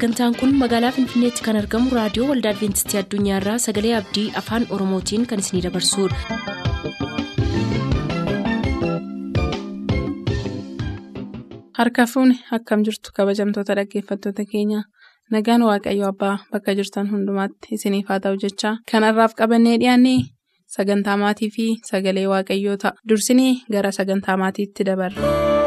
sagantaan kun magaalaa finfinneetti kan argamu raadiyoo waldaa adventistii addunyaarraa sagalee abdii afaan oromootiin kan isinidabarsudha. harka fuuni akkam jirtu kabajamtoota dhaggeeffattoota keenya nagaan waaqayyo abbaa bakka jirtan hundumaatti isiniif haa ta'u jechaa kanarraaf qabannee dhiyaanne sagantaa maatii fi sagalee waaqayyoo ta'a dursinii gara sagantaa maatiitti dabarra.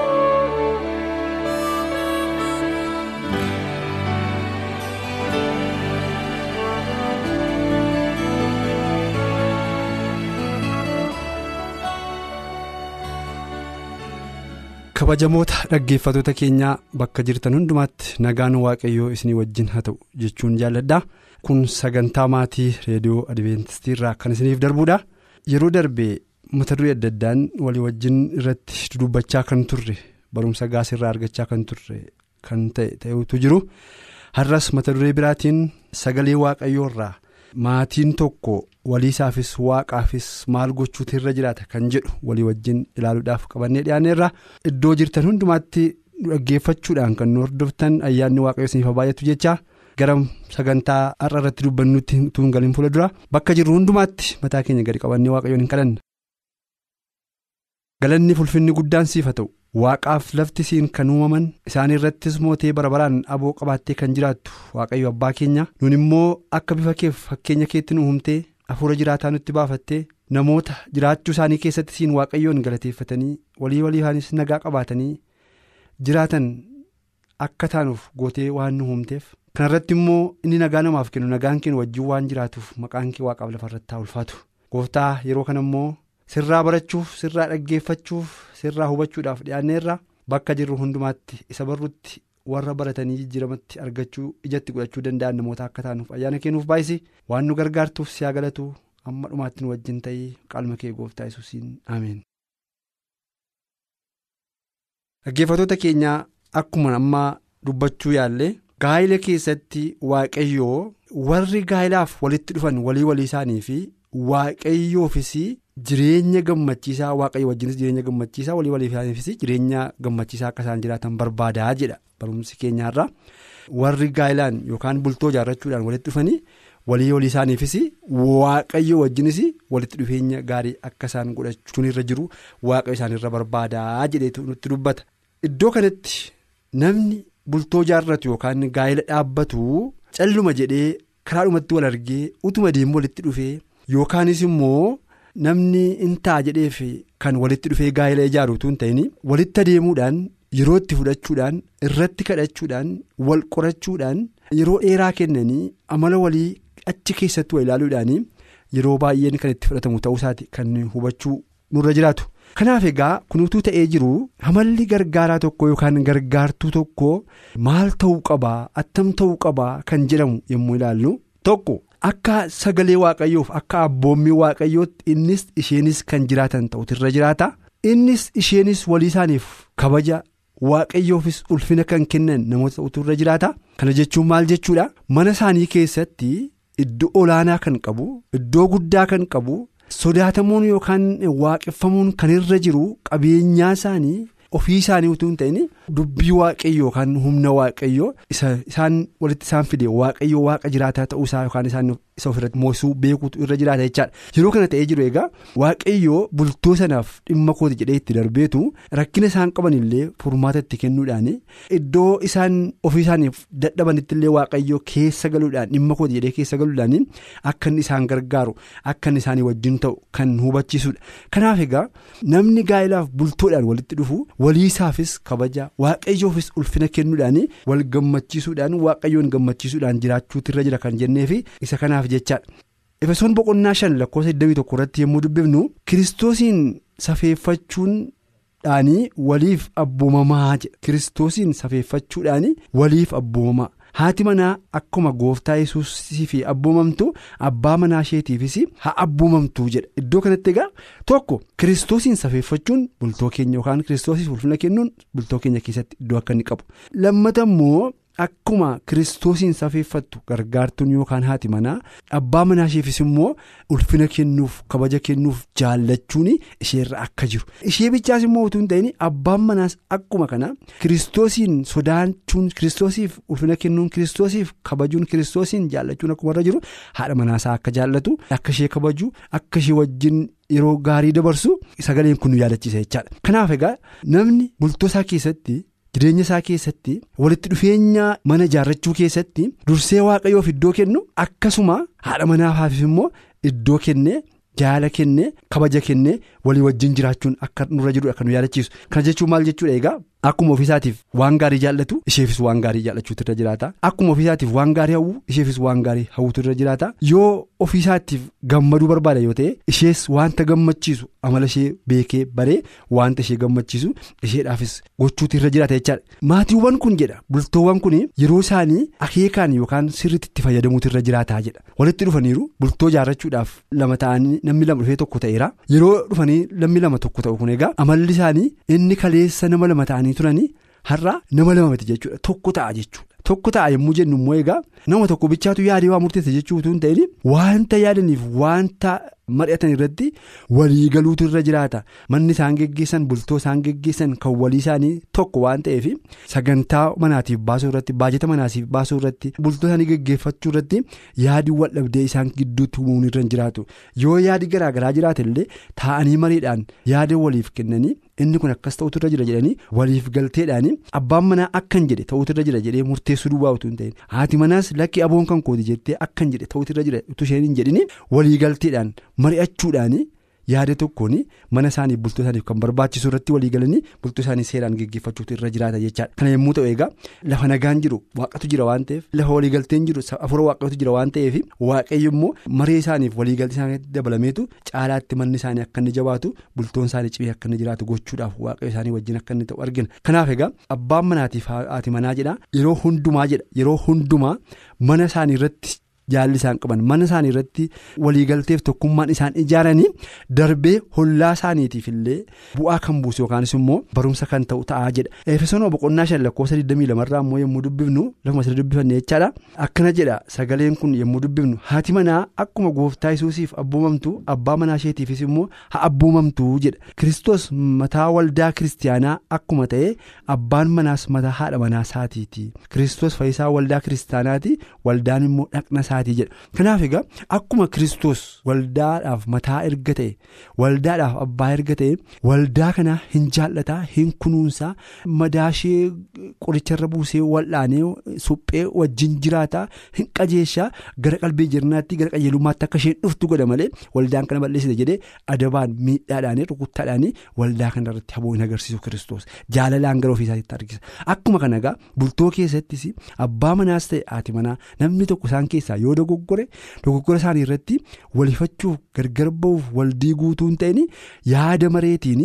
Kabajamoota dhaggeeffatoota keenyaa bakka jirtan hundumaatti nagaan waaqayyoo isinii wajjin haa ta'u jechuun jaalladha. Kun sagantaa maatii reediyoo adventistii irraa kan isiniif darbuudha. Yeroo darbe mata duree adda addaan walii wajjin irratti dubbachaa kan turre barumsa gaasirraa argachaa kan turre kan ta'e ta'utu jiru. Har'as mata duree biraatiin sagalee waaqayyoo irraa maatiin tokko waliisaafis waaqaafis maal gochuutu irra jiraata kan jedhu walii wajjin ilaaluudhaaf qabannee dhiyaanneerra iddoo jirtan hundumaatti dhaggeeffachuudhaan kan nu hordoftan ayyaanni waaqayyoo isiniif baay'atu jecha gara sagantaa har'a irratti dubbannutti tuun galiin fuula dura bakka jirru hundumaatti mataa keenya gadi qabannee waaqayyoon hin kadhanna. galanni fulfinni guddaan siif haa ta'u waaqaaf lafti siin kan uumaman isaan irrattis mootee bara baraan aboo qabaattee kan jiraattu waaqayyo abbaa keenya nun immoo akka bifa keef fakkeenya keetti nu uumtee hafuura jiraataa nutti baafattee namoota jiraachuu isaanii keessatti siin waaqayyoon galateeffatanii walii waliifaanis nagaa qabaatanii jiraatan akka taanuuf gootee waan nu uumteef kanarratti immoo inni nagaa namaaf kennu nagaan keenya wajjin waan jiraatuuf maqaan kee waaqaaf lafarratti haa ulfaatu. Gooftaa yeroo kana immoo sirraa barachuuf sirraa dhaggeeffachuuf sirraa hubachuudhaaf dhiyaanneerra bakka jirru hundumaatti isa barruutti warra baratanii jijjiiramatti argachuu ijatti godhachuu danda'an namoota akka taanuuf ayyaana kennuuf baay'isi waan nu gargaartuuf siyaa galatu amma dhumaatti nu wajjin ta'ii qalma kee gooftaa yesuusiin ameen. dhaggeeffatoota keenyaa akkuma ammaa dubbachuu yaalle gaa'ila keessatti waaqayyoo warri gaa'ilaaf walitti dhufan walii walii isaanii fi waaqayyoofis. Jireenya gammachiisaa waaqayyo wajjinis jireenya gammachiisaa walii walii isaaniifis jireenya gammachiisaa akka isaan jiraatan barbaadaa jedha barumsi keenyaarra warri gaa'ilaan yookaan bultoo ijaarrachuudhaan walitti dhufanii walii walii isaaniifis waaqayyo wajjinis walitti dhufeenya gaarii akka isaan godhachuun irra jiru waaqayyo isaanirra barbaadaa jedheetu nutti dubbata iddoo kanatti namni bultoo ijaarratu yookaan gaa'ila dhaabbatu calluma jedhee karaadhumatti wal argee utuma deemu walitti dhufee yookaanis immoo. Namni in ta'a jedheef kan walitti dhufee gaa'ila ijaaru hin ta'in walitti adeemuudhaan yeroo itti fudhachuudhaan irratti kadhachuudhaan wal qorachuudhaan yeroo dheeraa kennanii amala walii achi keessatti wal ilaaluudhaan yeroo baay'een kan itti fudhatamu ta'uusaati kan hubachuu nurra jiraatu. kanaaf egaa kunuutuu ta'ee jiru amalli gargaaraa tokko yookaan gargaartuu tokko maal ta'uu qabaa attam ta'uu qabaa kan jedhamu yommuu ilaallu tokko. Akka sagalee waaqayyoof akka abboommii waaqayyootti innis isheenis kan jiraatan ta'utu irra jiraata. Innis isheenis walii isaaniif kabaja waaqayyoofis ulfina kan kennan namoota ta'utu irra jiraata. Kana jechuun maal jechuudha? Mana isaanii keessatti iddoo olaanaa kan qabu iddoo guddaa kan qabu sodaatamuun yookaan waaqeffamuun kan irra jiru qabeenyaa isaanii ofii isaanii utuu hin ta'in dubbii waaqayyoo yookaan humna waaqayyoo isaan walitti isaan fide waaqayyoo waaqa jiraataa ta'uusaa yookaan isaan isa ofirratti moosuu beekuutu irra jiraata jechaadha yeroo kana ta'ee jiru egaa waaqayyoo bultoo sanaaf dhimma kooti jedhee itti darbeetu rakkina isaan qabanillee furmaata itti kennuudhaan iddoo isaan ofii isaaniif dadhabanitti illee waaqayyoo keessa galuudhaan dhimma kooti jedhee keessa galuudhaan akka isaan gargaaru akka isaanii wajjin ta'u kan hubachiisudha kanaaf egaa namni gaa'ilaaf bultoodhaan walitti dhufu. waliisaafis kabaja waaqayyoofis ulfina kennuudhaan wal gammachiisuudhaan waaqayyoon gammachiisuudhaan jiraachuutu irra jira kan jenneefi isa kanaaf jechaadha. efesoon boqonnaa shan lakkoofsa 21 irratti yommuu dubbifnu kiristoosiin safeeffachuudhaan waliif abboomamaa jedha kiristoosiin safeeffachuudhaan waliif abboomamaa. Haati manaa akkuma gooftaa yesuusii fi abboomamtu abbaa manaa isheetiifis haa abboomamtu jedha iddoo kanatti egaa tokko kiristoosiin safeeffachuun bultoo keenya yookaan kiristoosiif ulfina kennuun bultoo keenya keessatti iddoo akka qabu. Lammata immoo akkuma kiristoosiin safeeffattu gargaartuun yookaan haati manaa abbaa manaa isheefis immoo ulfina kennuuf kabaja kennuuf jaallachuun isheerra akka jiru ishee bichaas immoo utuu hin ta'in abbaan manaas akkuma kana kiristoosiin sodaachuun kiristoosiif ulfina kennuun kiristoosiif kabajuun kiristoosiin jaallachuun akkuma irra jiru haadha manaasaa akka jaallatu akka ishee kabaju akka ishee wajjin. Yeroo gaarii dabarsu sagaleen kun nu yaadachiisa jechaadha. Kanaaf egaa namni bultoo isaa keessatti jireenya isaa keessatti walitti dhufeenya mana ijaarrachuu keessatti dursee waaqayyoof iddoo kennu akkasuma haadha manaafaafis immoo iddoo kennee jaala kennee kabaja kennee walii wajjin jiraachuun akka nurra jiru akka nu yaadachiisu. Kana jechuun maal jechuudha egaa akkuma ofiisaatiif waan gaarii jaallatu isheefis waan gaarii jaallachuutu irra jiraata. Akkuma ofiisaatiif waan gaarii hawwu isheefis waan gaarii hawwutu irra jiraata. Yoo ofiisaatiif gammaduu barbaada yoo ta'e ishees wanta gammachiisu amala ishee beekee baree wanta ishee gammachiisu isheedhaafis gochuutu irra jiraata jechaadha. Maatiiwwan kun jedha bultoowwan kun yeroo isaanii akeekaan yookaan sirriitti itti fayyadamuutu irra jiraataa jedha. Walitti dhufaniiru bultoo ijaarrachuudhaaf lama ta'anii namni lama dhufee tokko ta'eera. Yeroo dhufanii namni lama tokko ta'u kun egaa amalli isaanii inni kaleessa nama lama ta'anii turanii har'a nama lama miti jechuudha tokko ta'a jechuudha. Tokko ta'a yommuu jennu immoo egaa nama tokko bichaatu yaadee waa murteessa jechuu utuu hin ta'in wanta yaadaniif wanta mari'atan irratti walii galuutu irra jiraata manni isaan geggeessan bultoo isaan geggeessan kan walii isaanii tokko waan ta'eef sagantaa manaatiif baasuu irratti baajata manaatiif baasuu irratti bultoo isaanii geggeeffachuu irratti yaadi waldhabdee isaan gidduutti uumuun irra hin jiraatu yoo yaadi garaagaraa jiraate illee taa'anii mariidhaan yaada waliif kennanii. Inni kun akkas ta'utu irra jira jedhanii waliif galteedhaan abbaan manaa akkan jedhe ta'utu irra jira jedhee murteessuu duwwaa utuu hin ta'in. Haati manaas lakki aboon kan kooti jettee akkan jedhe ta'utu irra jira. Utuu isheen hin jedhini walii galteedhaan mari'achuudhaan yaada tokkoon mana isaaniif bultoo isaaniif kan barbaachisu irratti walii galanii bultoo isaanii seeraan geggeeffachuutu irra jiraata jechaadha. Kana yommuu ta'u egaa lafa nagaan jiru waaqatu jira waan ta'eef lafa waliigalteen jiru afura waaqatu jira waan ta'eef waaqayyo immoo maree isaaniif waliigaltee isaaniitti dabalameetu caalaatti manni isaanii akka inni jabaatu bultoon isaanii cimee akka inni jiraatu gochuudhaaf waaqayyo isaanii wajjin akka inni ta'u argina. Kanaaf egaa abbaan manaa yeroo hundumaa jedha yeroo hundumaa mana isaanii irratti. Jaalli isaan qaban mana isaanii irratti waliigalteef tokkummaan isaan ijaaranii darbee hollaa isaaniitiif illee bu'aa kan buusu yookaanis immoo barumsa kan ta'u ta'aa jedha. Efesoon boqonnaa shan lakkoofsa 22 irraa immoo yommuu dubbifnu lafuma sadi dubbifanne jechaadha. Akkana jedha sagaleen kun yommuu dubbifnu haati manaa akkuma gooftaa Yesuusiif abboomamtu abbaa manaa isheetiifis immoo haa abboomamtu jedha. Kiristoos mataa waldaa kiristaanaa akkuma ta'e abbaan manaas mataa haadha manaa isaatiiti. Kiristoos fayyisaa waldaa kiristaanaati waldaan immoo dhaqna Kanaaf egaa akkuma kiristoos waldaadhaaf mataa erga ta'e waldaadhaaf abbaa erga ta'e waldaa kana hin jaallataa hin kunuunsaa madaashee qoricharra buusee wal'aanee suphee wajjin jiraataa hin qajeeshaa gara qalbii jirnaatti gara qajeelummaatti akka isheen dhuftu godha malee waldaan kana balleessite jedhee adabaan miidhaadhaan rukuttaadhaan waldaa kana irratti haboo hin agarsiisu kiristoos jaalalaan gara ofiisaatti argisa akkuma kana egaa bultoo keessattis abbaa manaas ta'e haati manaa namni tokko isaan keessaa. Yoo dogoggore dogoggora isaanii irratti walifachuuf gargar ba'uuf waldii guutuu hin ta'in yaada mareetiin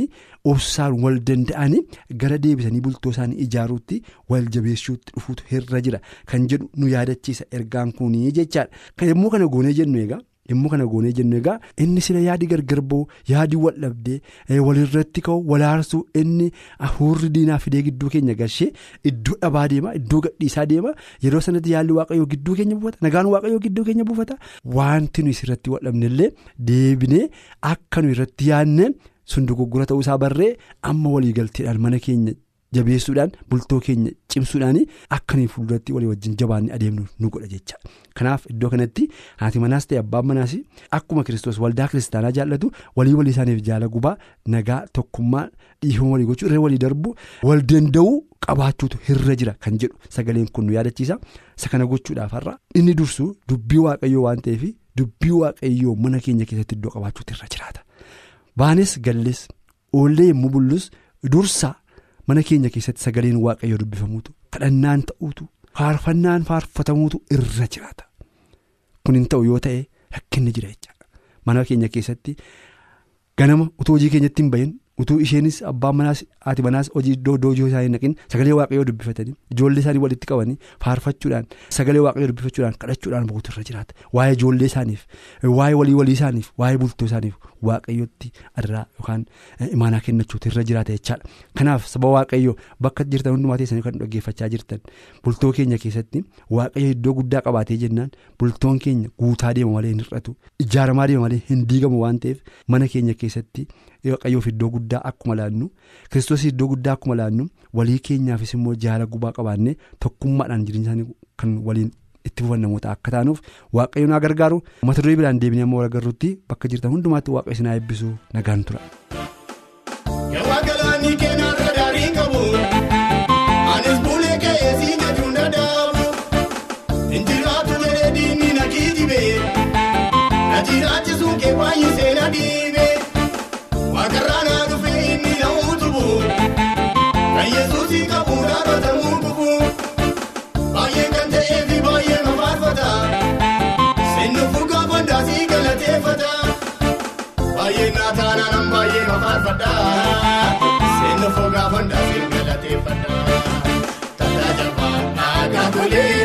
obsaan wal danda'anii gara deebisanii bultoo isaanii ijaaruutti wal jabeessuutti dhufuutu irra jira kan jedhu nu yaadachiisa ergaan kunii jechaadha kan yommuu kana goonee jennu egaa. Yommuu kana goonee jennu egaa inni sila yaadi gargar ba'u yaadi wal dhabdee walirratti ka'u walaarsuu inni hafuurri diinaa fidee gidduu keenya galchee iddoo dhabaa deema iddoo gadhiisaa deema yeroo sanatti yaalli waaqayyoo gidduu keenya buufata nagaan waaqayyoo gidduu keenya buufata wanti nuyi irratti wal dhabnellee deebinee akka nuyi irratti yaadne sun dogoggora ta'uusaa barree amma waliigalteedhaan mana keenya. Jabeessuudhaan bultoo keenya cimsuudhaan akka nuyi fuulduratti walii wajjin jabaannee adeemnu nu godha jecha kanaaf iddoo kanatti haati manaas ta'e abbaan manaas akkuma kiristoos waldaa kiristaanaa jaallatu walii walii isaaniif jaala gubaa nagaa tokkummaa dhiifama walii gochuu irra walii darbu wal danda'uu qabaachuutu irra jira kan jedhu sagaleen kun nu yaadachiisa isa kana gochuudhaaf har'a inni dursu dubbii waaqayyoo waan ta'eef dubbii waaqayyoo mana keenya keessatti iddoo qabaachuutu irra jiraata baanes gallees oollee yommuu bullus dursa. Mana keenya keessatti sagaleen waaqayyoo dubbifamuutu kadhannaan ta'uutu faarfannaan faarfatamuutu irra jiraata. Kun hin ta'u yoo ta'e rakkinni jira jechaadha. Mana keenya keessatti ganama utuu hojii keenyatti hin bahin utuu isheenis abbaan manaas haati manaas hojii hojii isaanii naqin sagalee waaqayyoo dubbifatanii ijoollee isaanii walitti qabanii faarfachuudhaan sagalee waaqayyoo dubbifachuudhaan kadhachuudhaan boqotu irra jiraata waa'ee ijoollee isaaniif waa'ee walii walii isaaniif waa'ee bultoo isaaniif waaqayyootti irraa yookaan imaanaa kennachuutu irra jiraata jechaadha kanaaf saba waaqayyoo bakka jirtan hundumaa teessanii kan dhaggeeffachaa jirtan bultoo keenya keessatti waaqayyo iddoo guddaa qabaatee jennaan bultoon keenya guutaa deema malee hin hir'atu ijaaramaa deema malee hin diigamu waan ta'eef mana keenya keessatti. Waaqayyoof iddoo guddaa akkuma laannu kiristoos iddoo guddaa akkuma laannu walii keenyaafis immoo jaala gubaa qabaannee tokkummaadhaan jireenya isaanii kan waliin itti fufan namoota akka taanuuf waaqayyo naa gargaaru. Mata duree biraan deebinee amma wal agarruutti bakka jirtan hundumaatti waaqayyo isin haa eebbisu nagaan tura. Taanaan baay'ee ma faarfadha sinnu fuugaa bandaasii galateeffata tataa jabaa dhaagaa golee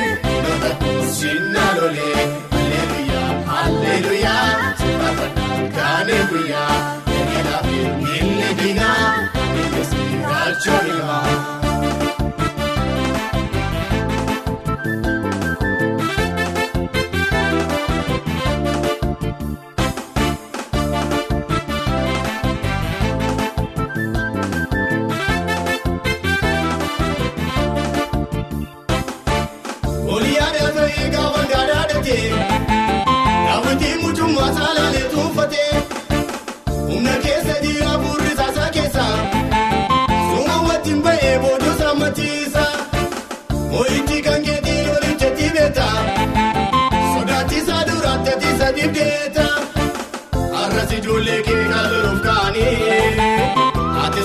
lola sinnaa lolee halleluyaa halleluyaa faarfadha kaanee guyyaa. Nilli dinaa nilli raachuu ilmaa.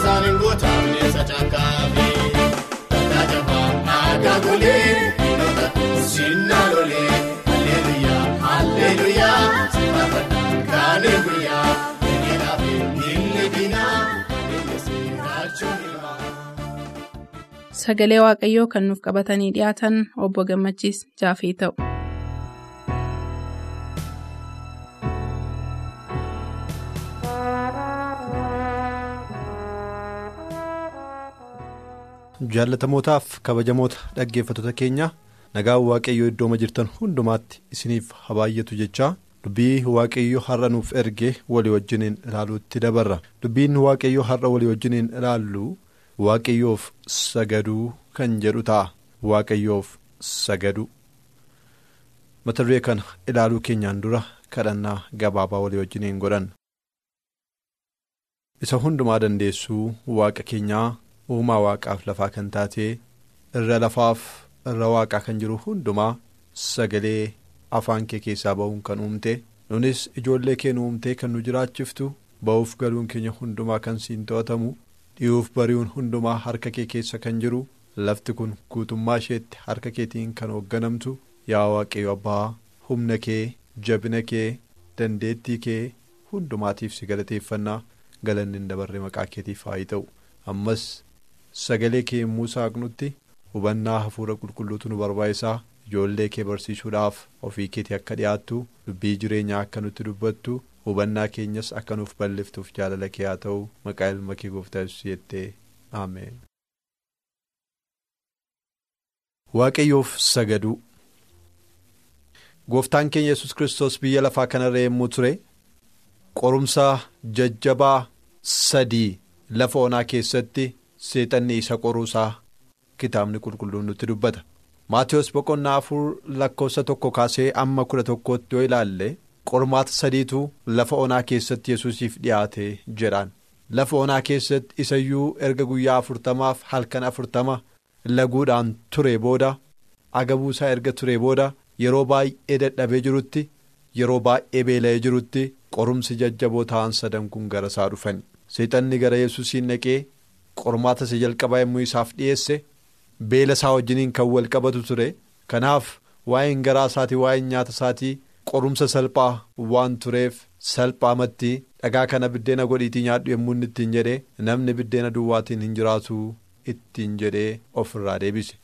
Isaaniin goota bineensa caakaafi Tataa jabaa aagaa golee Lola sinnaa lolee Halleluyaa Halleluyaa Sifaafadha kaanii guyyaa. Sagalee Waaqayyoo kan nuuf qabatanii dhiyaatan obbo Gammachiis Jaafee ta'u. Jaallatamootaaf kabajamoota dhaggeeffattoota keenya. Nagaan waaqayyoo iddooma jirtan hundumaatti isiniif habaayyatu jechaa dubbii waaqayyoo har'a nuuf erge walii wajjiniin ilaaluutti dabarra. Dubbiin waaqayyoo har'a walii wajjiniin ilaallu waaqayyoof sagaduu kan jedhu ta'a. Waaqayyoof sagaduu mata duree kana ilaaluu keenyaan dura kadhannaa gabaabaa walii wajjiniin godhan. Isa hundumaa dandeessuu waaqa keenyaa uumaa waaqaaf lafaa kan taatee irra lafaaf irra waaqaa kan jiru hundumaa sagalee afaan kee keessaa ba'uun kan uumte nunis ijoollee kee nu uumtee kan nu jiraachiftu ba'uuf galuun keenya hundumaa kan siin to'atamu dhi'uuf bari'uun hundumaa harka kee keessa kan jiru lafti kun guutummaa isheetti harka keetiin kan hoogganamtu yaa waaqayyo abbaa humna kee jabina kee dandeettii kee hundumaatiif si galateeffannaa galanni hin dabarre maqaa keetiif haa ta'u. Ammas sagalee kee yommuu saaqnutti hubannaa hafuura qulqulluutu nu barbaachisaa ijoollee kee barsiisuudhaaf ofii keetii akka dhiyaattu dubbii jireenyaa akka nutti dubbattu hubannaa keenyas akka nuuf bal'iftuuf jaalala kee haa ta'u maqaa ilma kee gooftaa yesuus jettee ameen. waaqayyoof sagaduu gooftaan keenya yesus kiristoos biyya lafaa kanarra yommuu ture qorumsa jajjabaa sadii lafa onaa keessatti seexanni isa qoruusaa kitaabni qulqulluun nutti dubbata. Maatiyus boqonnaa afur lakkoofsa tokko kaasee amma kudha tokkootti yoo ilaalle qormaata sadiitu lafa onaa keessatti yesusiif dhiyaate jedhaan. Lafa onaa keessatti isayyuu erga guyyaa afurtamaaf halkan afurtama laguudhaan ture booda agabuusaa erga ture booda yeroo baay'ee dadhabee jirutti yeroo baay'ee beela'ee jirutti qorumsi jajjaboo ta'an sadan kun gara isaa dhufan seexanni gara yesusiin dhaqee qormaata isa jalqabaa yommuu isaaf dhiyeesse beela isaa wajjiniin kan wal qabatu ture. Kanaaf waa'een garaa isaatii waa'een nyaata isaatii qorumsa salphaa waan tureef salphaamatti dhagaa kana biddeena godhiitii nyaadhu yommuu inni ittiin jedhee namni biddeena duwwaatiin hin jiraatu ittiin jedhee ofirraa deebise.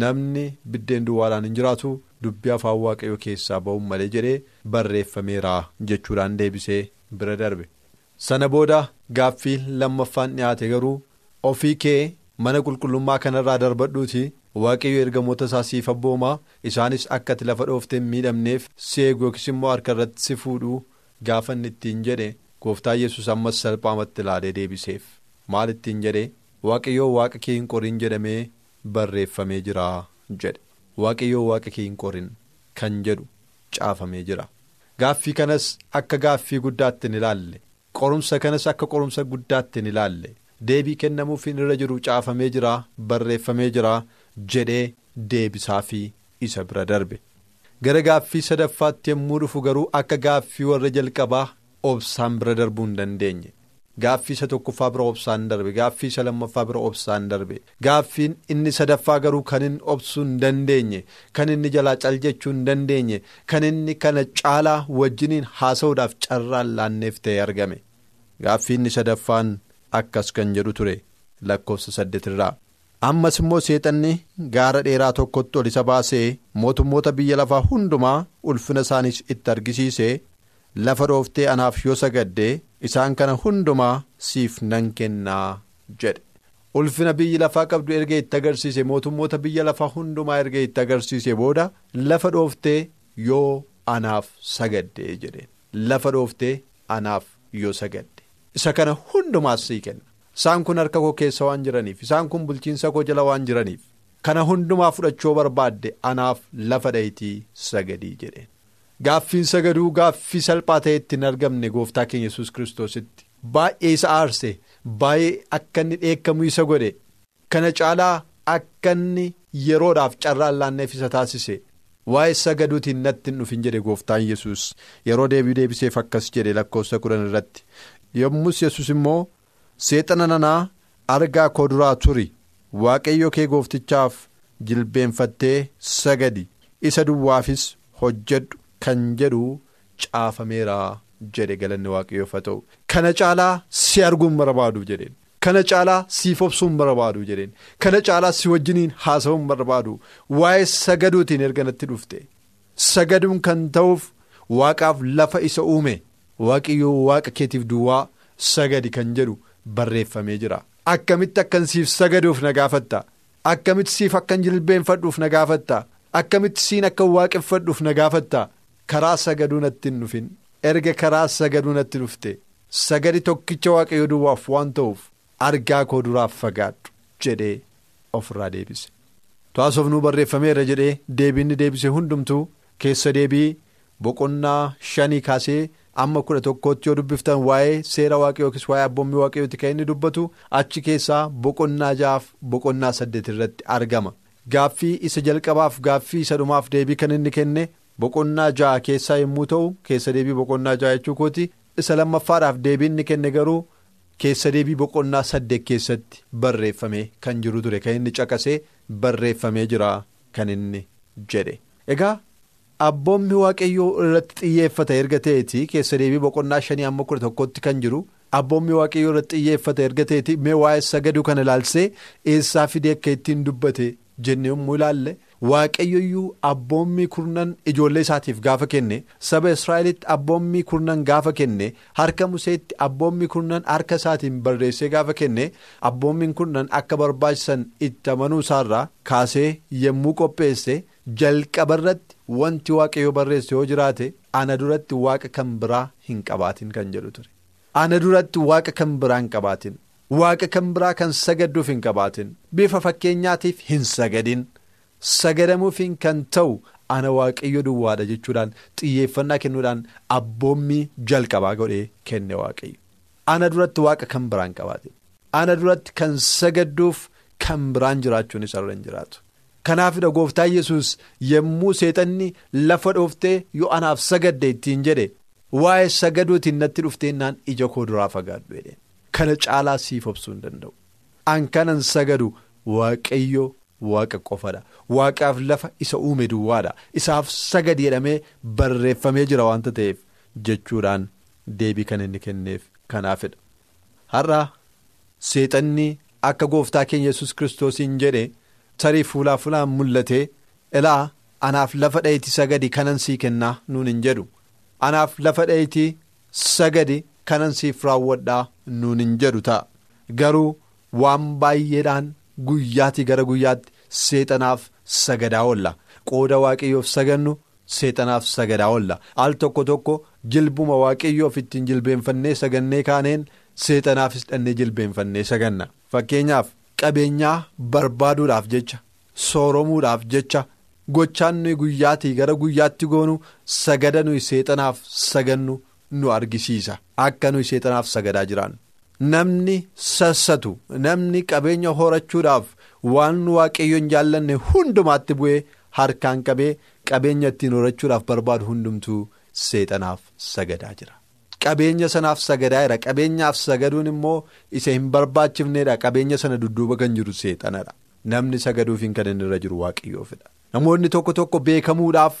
Namni biddeen duwwaadhaan hin jiraatu dubbii afaan waaqayyoo keessaa ba'uun malee jedhee barreeffameera jechuudhaan deebisee bira darbe. Sana booda gaaffii lammaffaan dhiyaate garuu ofii kee mana qulqullummaa kanarraa darbadhuuti. Waaqayyo ergamoota isaa siif abboomaa isaanis akka ati lafa dhooftee miidhamneef si eegu yookiis immoo harka irratti si fuudhuu gaafa inni ittiin jedhe gooftaa yesus ammas salphaamatti ilaalee deebiseef. Maal ittiin jedhe? Waaqayyoo waaqa kee hin qorin jedhamee barreeffamee jira jedhe. Waaqayyoo waaqa kee hin qorin kan jedhu caafamee jira. Gaaffii kanas akka gaaffii guddaatti hin ilaalle qorumsa kanas akka qorumsa guddaatti hin ilaalle deebii kennamuuf irra jiru caafamee jira barreeffamee jira jedhee deebisaa fi isa bira darbe. Gara gaaffii sadaffaatti yommuu dhufu garuu akka gaaffii warra jalqabaa obsaan bira darbuu hin dandeenye. Gaaffii isa tokkoffaa bira obsaan darbe gaaffii isa lammaffaa bira obsaan darbe. Gaaffiin inni sadaffaa garuu kan inni obsuu hin dandeenye kan inni jalaa cal jechuu hin dandeenye kan inni kana caalaa wajjiniin haasa'uudhaaf carraan laanneef ta'e argame. Gaaffii inni sadaffaan akkas kan jedhu ture lakkoofsa saddeetirraa. ammas immoo seexanni gaara dheeraa tokkotti ol isa baasee mootummoota biyya lafaa hundumaa ulfina isaaniis itti argisiisee lafa dhooftee anaaf yoo sagadde isaan kana hundumaa siif nan kennaa jedhe. Ulfina biyyi lafaa qabdu erga itti agarsiise mootummoota biyya lafaa hundumaa erga itti agarsiise booda lafa dhooftee yoo anaaf sagadde jedhe. Lafa dhooftee anaaf yoo sagadde isa kana hundumaas sii kenna. isaan kun harka koo keessa waan jiraniif isaan kun bulchiinsa koo jala waan jiraniif kana hundumaa fudhachuu barbaadde anaaf lafa dhayitii sagadii jedheen. Gaaffiin sagaduu gaaffii salphaa ta'etti hin argamne gooftaa keenya yesus kiristoositti. Baay'ee isa aarse baay'ee akka inni dheekkamuu isa godhe kana caalaa akka inni yeroodhaaf carraan laanneef isa taasise. Waa'ee sagaduutiin natti hin dhufin jedhe gooftaan yesus yeroo deebii deebiseef akkas jedhe lakkoofsa kudhan irratti yommus yesus immoo. seexana nanaa argaa koo duraa turi. Waaqayyo kee gooftichaaf jilbeenfattee sagadi. Isa duwwaafis hojjedhu kan jedhu caafameera jedhe galanni waaqayyoof haa ta'u. Kana caalaa si arguun barbaadu jedheen. Kana caalaa siif obsuun barbaadu jedheen. Kana caalaa si wajjiniin haasa'uun barbaadu. Waa'ee sagaduutiin erga natti dhufte. Sagaduun kan ta'uuf waaqaaf lafa isa uume waaqayyoo waaqa keetiif duwwaa sagadi kan jedhu. barreeffamee jira akkamitti akkan siif sagaduuf na gaafatta akkamitti siif akkan jilbeenfadhuuf na gaafatta akkamitti siin akkan waaqeffadhuuf na gaafatta karaa sagaduu natti hin dhufin erga karaa sagaduu natti dhufte sagadi tokkicha waaqayyo duwwaaf waan ta'uuf argaa koo duraaf fagaadhu jedhee ofirraa deebise to'aasoof nuu barreeffameera jedhee deebiinni deebise hundumtuu keessa deebii boqonnaa shanii kaasee. Amma kudha tokkootti yoo dubbiftan waa'ee seera waaqayyoo yookiis waa'ee abboommii waaqayyooti kan inni dubbatu achi keessaa boqonnaa ja'aaf boqonnaa saddeet irratti argama gaaffii isa jalqabaaf gaaffii isa dhumaaf deebii kan inni kenne boqonnaa ja'a keessaa yommuu ta'u keessa deebii boqonnaa ja'a jechuu kooti isa lammaffaadhaaf deebii inni kenne garuu keessa deebii boqonnaa saddeet keessatti barreeffamee kan jiru ture kan inni caqasee barreeffamee jira kan inni jedhe egaa. Abboommi waaqayyoo irratti xiyyeeffata erga ta'eeti. Keessa deebii boqonnaa shanii amma kudha tokkotti kan jiru. Abboommi waaqayyoo irratti xiyyeeffata erga ta'eeti. Mee waa'ee sagaduu kana ilaalsee eessaa fidee akka ittiin dubbate jennee yommuu ilaalle. Waaqayyoyyuu abboommi kurnan ijoollee isaatiif gaafa kenne saba israa'elitti abboommi kurnan gaafa kenne harka museetti abboommi kurnan harka isaatiin barreessee gaafa kenne abboommi kurnan akka barbaachisan itti amanuu isaarraa kaasee yommuu qopheesse jalqaba irratti. Wanti waaqayyo barreesse yoo jiraate ana duratti waaqa kan biraa hin qabaatin kan jedhu ture. Ana duratti waaqa kan biraa hin qabaatin. Waaqa kan biraa kan sagadduuf hin qabaatin. Bifa fakkeenyaatiif hin sagadin. Sagadamuufiin kan ta'u ana waaqayyo duwwaadha jechuudhaan xiyyeeffannaa kennuudhaan abboommii jalqabaa godhee kenne waaqayyo. Ana duratti waaqa kan biraa hin qabaatin. Ana duratti kan sagadduuf kan biraan jiraachuun isarra hin jiraatu. Kanaafidha gooftaa yesus yommuu seexanni lafa dhooftee yoo anaaf sagadde ittiin jedhe waa'ee sagaduutiin natti dhufteennaan ija koo duraa fagaadhu kana caalaa siif obsuu hin danda'u. An kanan sagadu waaqayyo waaqa qofadha waaqaaf lafa isa uume duwwaadha. Isaaf sagadi jedhamee barreeffamee jira waanta ta'eef jechuudhaan deebii kan inni kenneef kanaafidha. Har'a seexanni akka gooftaa keenya yesus kiristoosiin jedhe tarii fuulaa fuulaan mul'ate ilaa anaaf lafa dha'itii sagadi kanan sii kennaa nuun hin jedhu. Anaaf lafa dha'itii sagadi kanan siif raawwadhaa nuun hin jedhu ta'a. Garuu waan baay'eedhaan guyyaatii gara guyyaatti seexanaaf sagadaa oolla qooda waaqayyoof sagannu seexanaaf sagadaa oolla al tokko tokko jilbuma waaqayyoof ittiin jilbeenfannee sagannee kaaneen seexanaafis dhannee jilbeenfannee saganna. Fakkeenyaaf qabeenyaa barbaaduudhaaf jecha sooromuudhaaf jecha gochaan nuyi guyyaatii gara guyyaatti goonu sagada nuyi seexanaaf sagannu nu argisiisa akka nuyi seexanaaf sagadaa jiraannu. Namni sassatu namni qabeenya horachuudhaaf waan waaqayyoon jaallanne hundumaatti bu'ee harkaan qabee qabeenya ittiin horachuudhaaf barbaadu hundumtuu seexanaaf sagadaa jira. Qabeenya sanaaf sagadaa jira qabeenyaaf sagaduun immoo isa hin barbaachifneedha qabeenya sana dudduuba kan jiru seexanadha. Namni sagaduuf kan inni irra jiru waaqayyoofidha. Namoonni tokko tokko beekamuudhaaf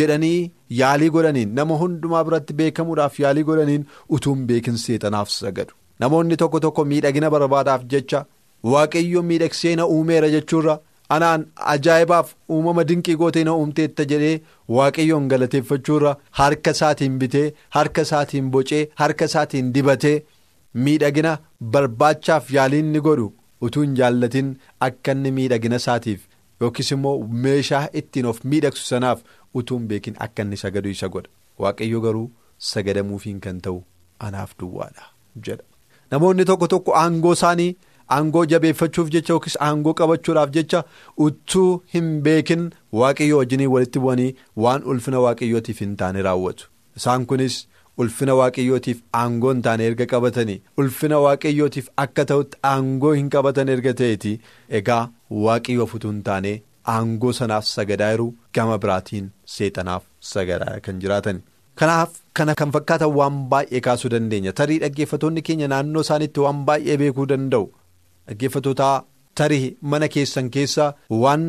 jedhanii yaalii godhaniin nama hundumaa biratti beekamuudhaaf yaalii godhaniin utuun beekin seexanaaf sagadu. Namoonni tokko tokko miidhagina barbaadaaf jecha waaqayyo miidhagsee na uumeera jechuurra anaan ajaa'ibaaf uumama dinqii gootee na uumteetta jedhee waaqayyoon galateeffachuurra harka isaatiin bitee harka isaatiin bocee harka isaatiin dibatee miidhagina barbaachaaf yaaliin ni godhu utuu hin jaallatin akka inni miidhagina isaatiif yookiis immoo meeshaa ittiin of miidhagsu sanaaf utuu hin beekin akka inni sagadu isa godha waaqayyo garuu sagadamuufiin kan ta'u anaaf duwwaadha jedha. Namoonni tokko tokko aangoo isaanii aangoo jabeeffachuuf jecha yookiis aangoo qabachuudhaaf jecha utuu hin beekin waaqayyo wajjinii walitti bu'anii waan ulfina waaqayyootiif hin taane raawwatu. Isaan kunis ulfina waaqayyootiif aangoo hin taane erga qabatanii ulfina waaqayyootiif akka ta'utti aangoo hin qabatan erga ta'eeti egaa waaqayyoof utuu hin taane aangoo sanaaf sagadaa jiru gama biraatiin seexanaaf sagadaa kan jiraatan. Kanaaf kana kan fakkaatan waan baay'ee kaasuu dandeenya tarii dhaggeeffatoonni keenya naannoo isaaniitti waan baay'ee beekuu danda'u dhaggeeffatoota tarii mana keessan keessa waan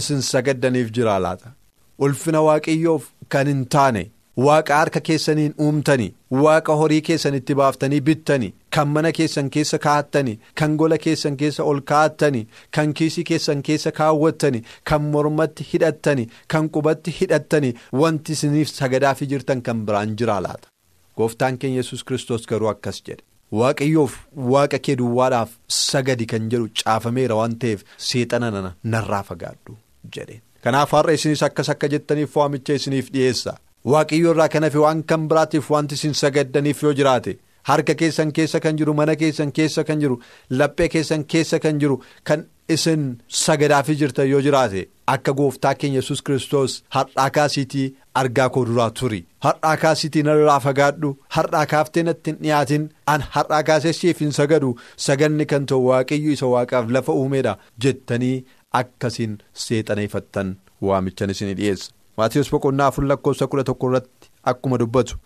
isin sagaddaniif jira laata? Ulfina waaqayyoof kan hin taane waaqa harka keessaniin uumtanii waaqa horii keessanitti baaftanii bittanii kan mana keessan keessa kaa'attanii kan gola keessan keessa ol kaa'attanii kan kiisii keessan keessa kaawwattanii kan mormatti hidhattanii kan qubatti hidhattanii wanti isiniif sagadaafii jirtan kan biraan jira laata? Gooftaan keenya yesus kiristoos garuu akkas jedhe waaqayyoof waaqa kee duwwaadhaaf sagadi kan jedhu caafameera waan ta'eef seexana nana narraa fagaadhu jedheen kanaaf har'a isinis akkas akka jettaniif waamicha isiniif dhiyeessa. Waaqayyo irraa kan hafe waan kan biraatiif wanti isin sagaddaniif yoo jiraate harka keessan keessa kan jiru mana keessan keessa kan jiru laphee keessan keessa kan jiru kan isin sagadaafii jirtan yoo jiraate akka gooftaa keenya yesus kiristoos har'aa kaasiitii argaa koo duraa turi har'aa kaasiitii narraa fagaadhu har'aa kaaftee natti hin dhiyaatin an har'aa kaasee siif hin sagadu saganni kan ta'u waaqayyo isa waaqaaf lafa uumeedha jettanii akkasiin seexaneeffattan waamichan isin dhiyeessa. Maatiyoos boqonnaa afur lakkoofsa kudha tokko irratti akkuma dubbatu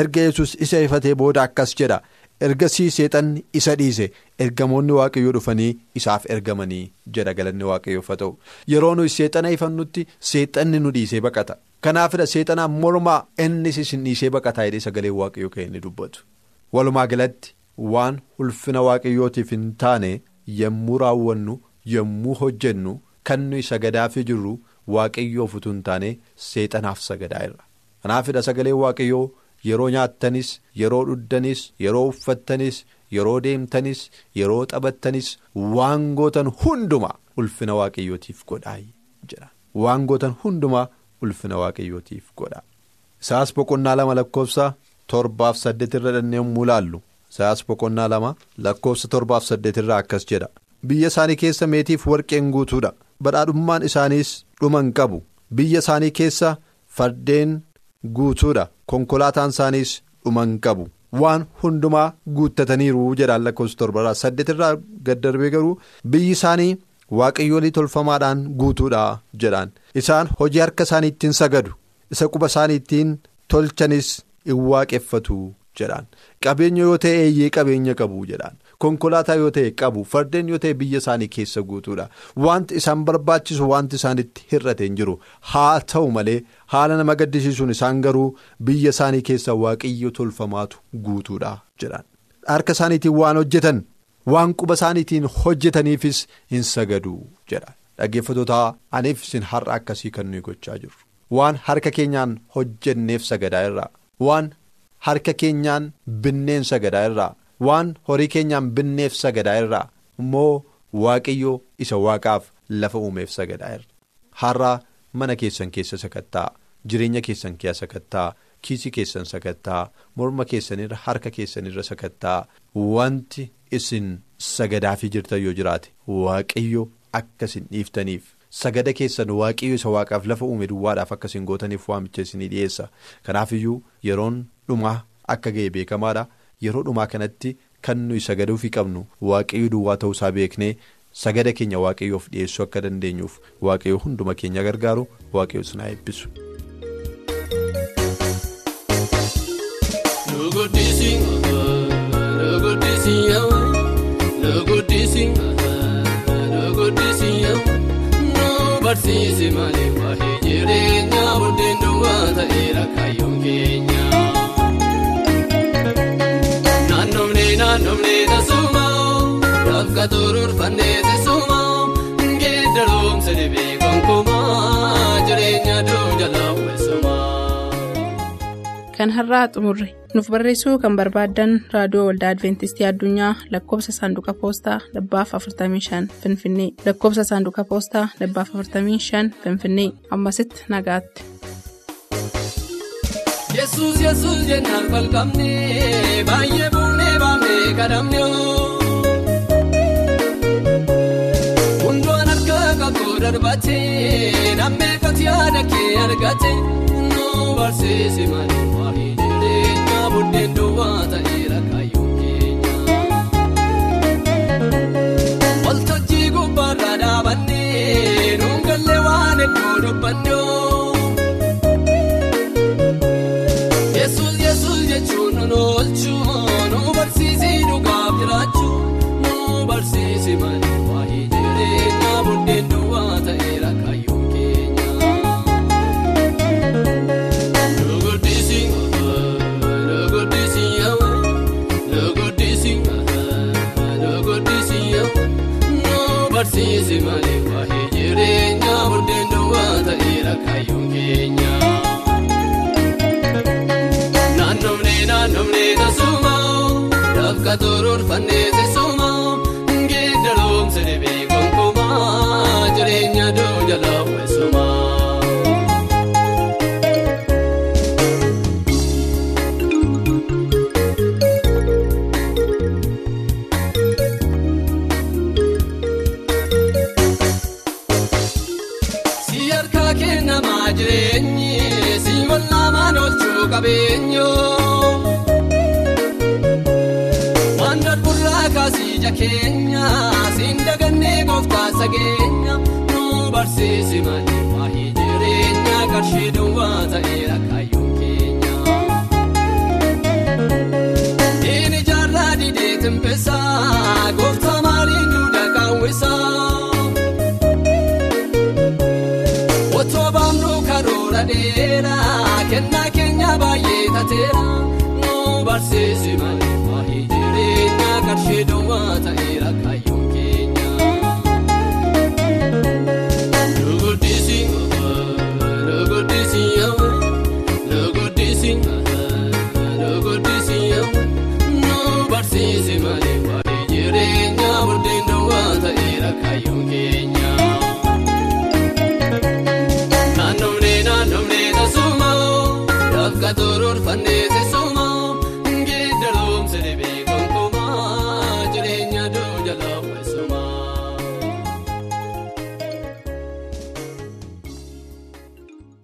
erga yesus isa ifatee booda akkas jedha ergasii seexanni isa dhiise. Ergamoonni waaqayyoo dhufanii isaaf ergamanii jedha galanni waaqayyoof haa ta'u. Yeroo nuyi seexana ifannutti seexanni nu dhiisee baqata. Kanaafidha seexanaan mormaa innis isin dhiisee baqataa jedhee sagalee waaqayyoo kan inni dubbatu. Walumaa galatti waan ulfina waaqayyootiif hin taane yommuu raawwannu yommuu hojjennu kan nuyi sagadaafii jirru. Waaqayyoof utuu hin taane seexanaaf sagadaa irra. Kanaafidha sagalee waaqayyoo yeroo nyaattanis yeroo dhuddanis yeroo uffattanis yeroo deemtanis yeroo taphattanis waan gootan hundumaa ulfina waaqayyootiif godhaa jedha waan gootan hundumaa ulfina waaqayyootiif godhaa. Isaas boqonnaa lama lakkoofsa torbaaf saddeet irra dhannee yommuu laallu. Isaas boqonnaa lama lakkoofsa torbaaf saddeet irraa akkas jedha. Biyya isaanii keessa meetiif warqeen guutuudha. badhaadhummaan isaaniis dhuma hin qabu. Biyya isaanii keessa fardeen guutuudha. Konkolaataan isaaniis dhuma hin qabu. Waan hundumaa guuttataniiru jedhaan lakkoofsa torbarraa saddeet irraa gad darbee garuu biyyi isaanii waaqayyoolii tolfamaadhaan guutuudha jedhaan. Isaan hojii harka isaanii ittiin sagadu isa quba isaanii ittiin tolchanis in waaqeffatu jedhaan. Qabeenya yoo ta'e eeyyee qabeenya qabu jedhaan konkolaataa yoo ta'e qabu fardeen yoo ta'e biyya isaanii keessa guutuudha. Wanti isaan barbaachisu wanti isaanitti hir'ate hin jiru. Haa ta'u malee haala nama gaddisiisuun isaan garuu biyya isaanii keessa waaqayyo tolfamaatu guutuudha jedhan. Harka isaaniitiin waan hojjetan waan quba isaaniitiin hojjetaniifis hin sagadu jedha dhaggeeffatoota aniif isin har'a akkasii kan nuyi gochaa jirru waan harka keenyaan hojjenneef sagadaa irraa. Waan harka keenyaan binneen sagadaa irraa. Waan horii keenyaan binneef sagadaa irraa immoo waaqayyo isa waaqaaf lafa uumeef sagadaa irra har'a mana keessan keessa sakattaa jireenya keessan keessa sakattaa kiisii keessan sakattaa morma keessanirra harka keessanirra sakattaa wanti isin sagadaafii jirtan yoo jiraate waaqayyo akka isin dhiiftaniif sagada keessan waaqayyo isa waaqaaf lafa uume duwwaadhaaf akka isin gootaniif waamicha isinii dhiyeessa kanaafiyyuu yeroon dhumaa akka ga'e beekamaadha. Yeroo dhumaa kanatti kan nuyi sagaduufi qabnu waaqayyo duwwaa ta'uusaa beeknee sagada keenya waaqayyoof dhiyeessuu akka dandeenyuuf waaqayyo hunduma keenya gargaaru waaqayyo sinaa eebbisu. Naannoo tasuma bakka turuurfannee tasuma geeddaroomsa dhibee gonkumaa jireenya duujala weessuma. Kan har'aa xumurre nuuf barreessuu kan barbaaddan raadiyoo waldaa adventistii addunyaa lakkoofsa saanduqa poostaa dhibbaaf 45 finfinnee lakkoofsa saanduqa poostaa dhibbaaf 45 finfinnee ammasitti nagaatti. Yesuus yesuus jennaan falqabnee baay'ee buunee baafnee kadhamnee darbatee nammee kooti yaada kee argate nu barsiisi malee waa'ee jireenya buddeen duwwaa ta'eera kayyoo keenya. Waltajjii gubbaarraa dhaabannee nuun gallee waan hedduu dubbannee. Jechuun nu barsiisii dhugaaf jiraachuu nu barsiisi malee waa'ee jireenya buddeen duwwaa ta'eera kayyoo keenya. Nu guddisi bakka timbisaa gooftaa maaliin duudha kaawwisaa. Otoo baamnu karoora dheeraa kennaa keenya baay'ee tateera nu barsiisi malee waa'ee jireenya qarshii duwwaa ta'eera keenya.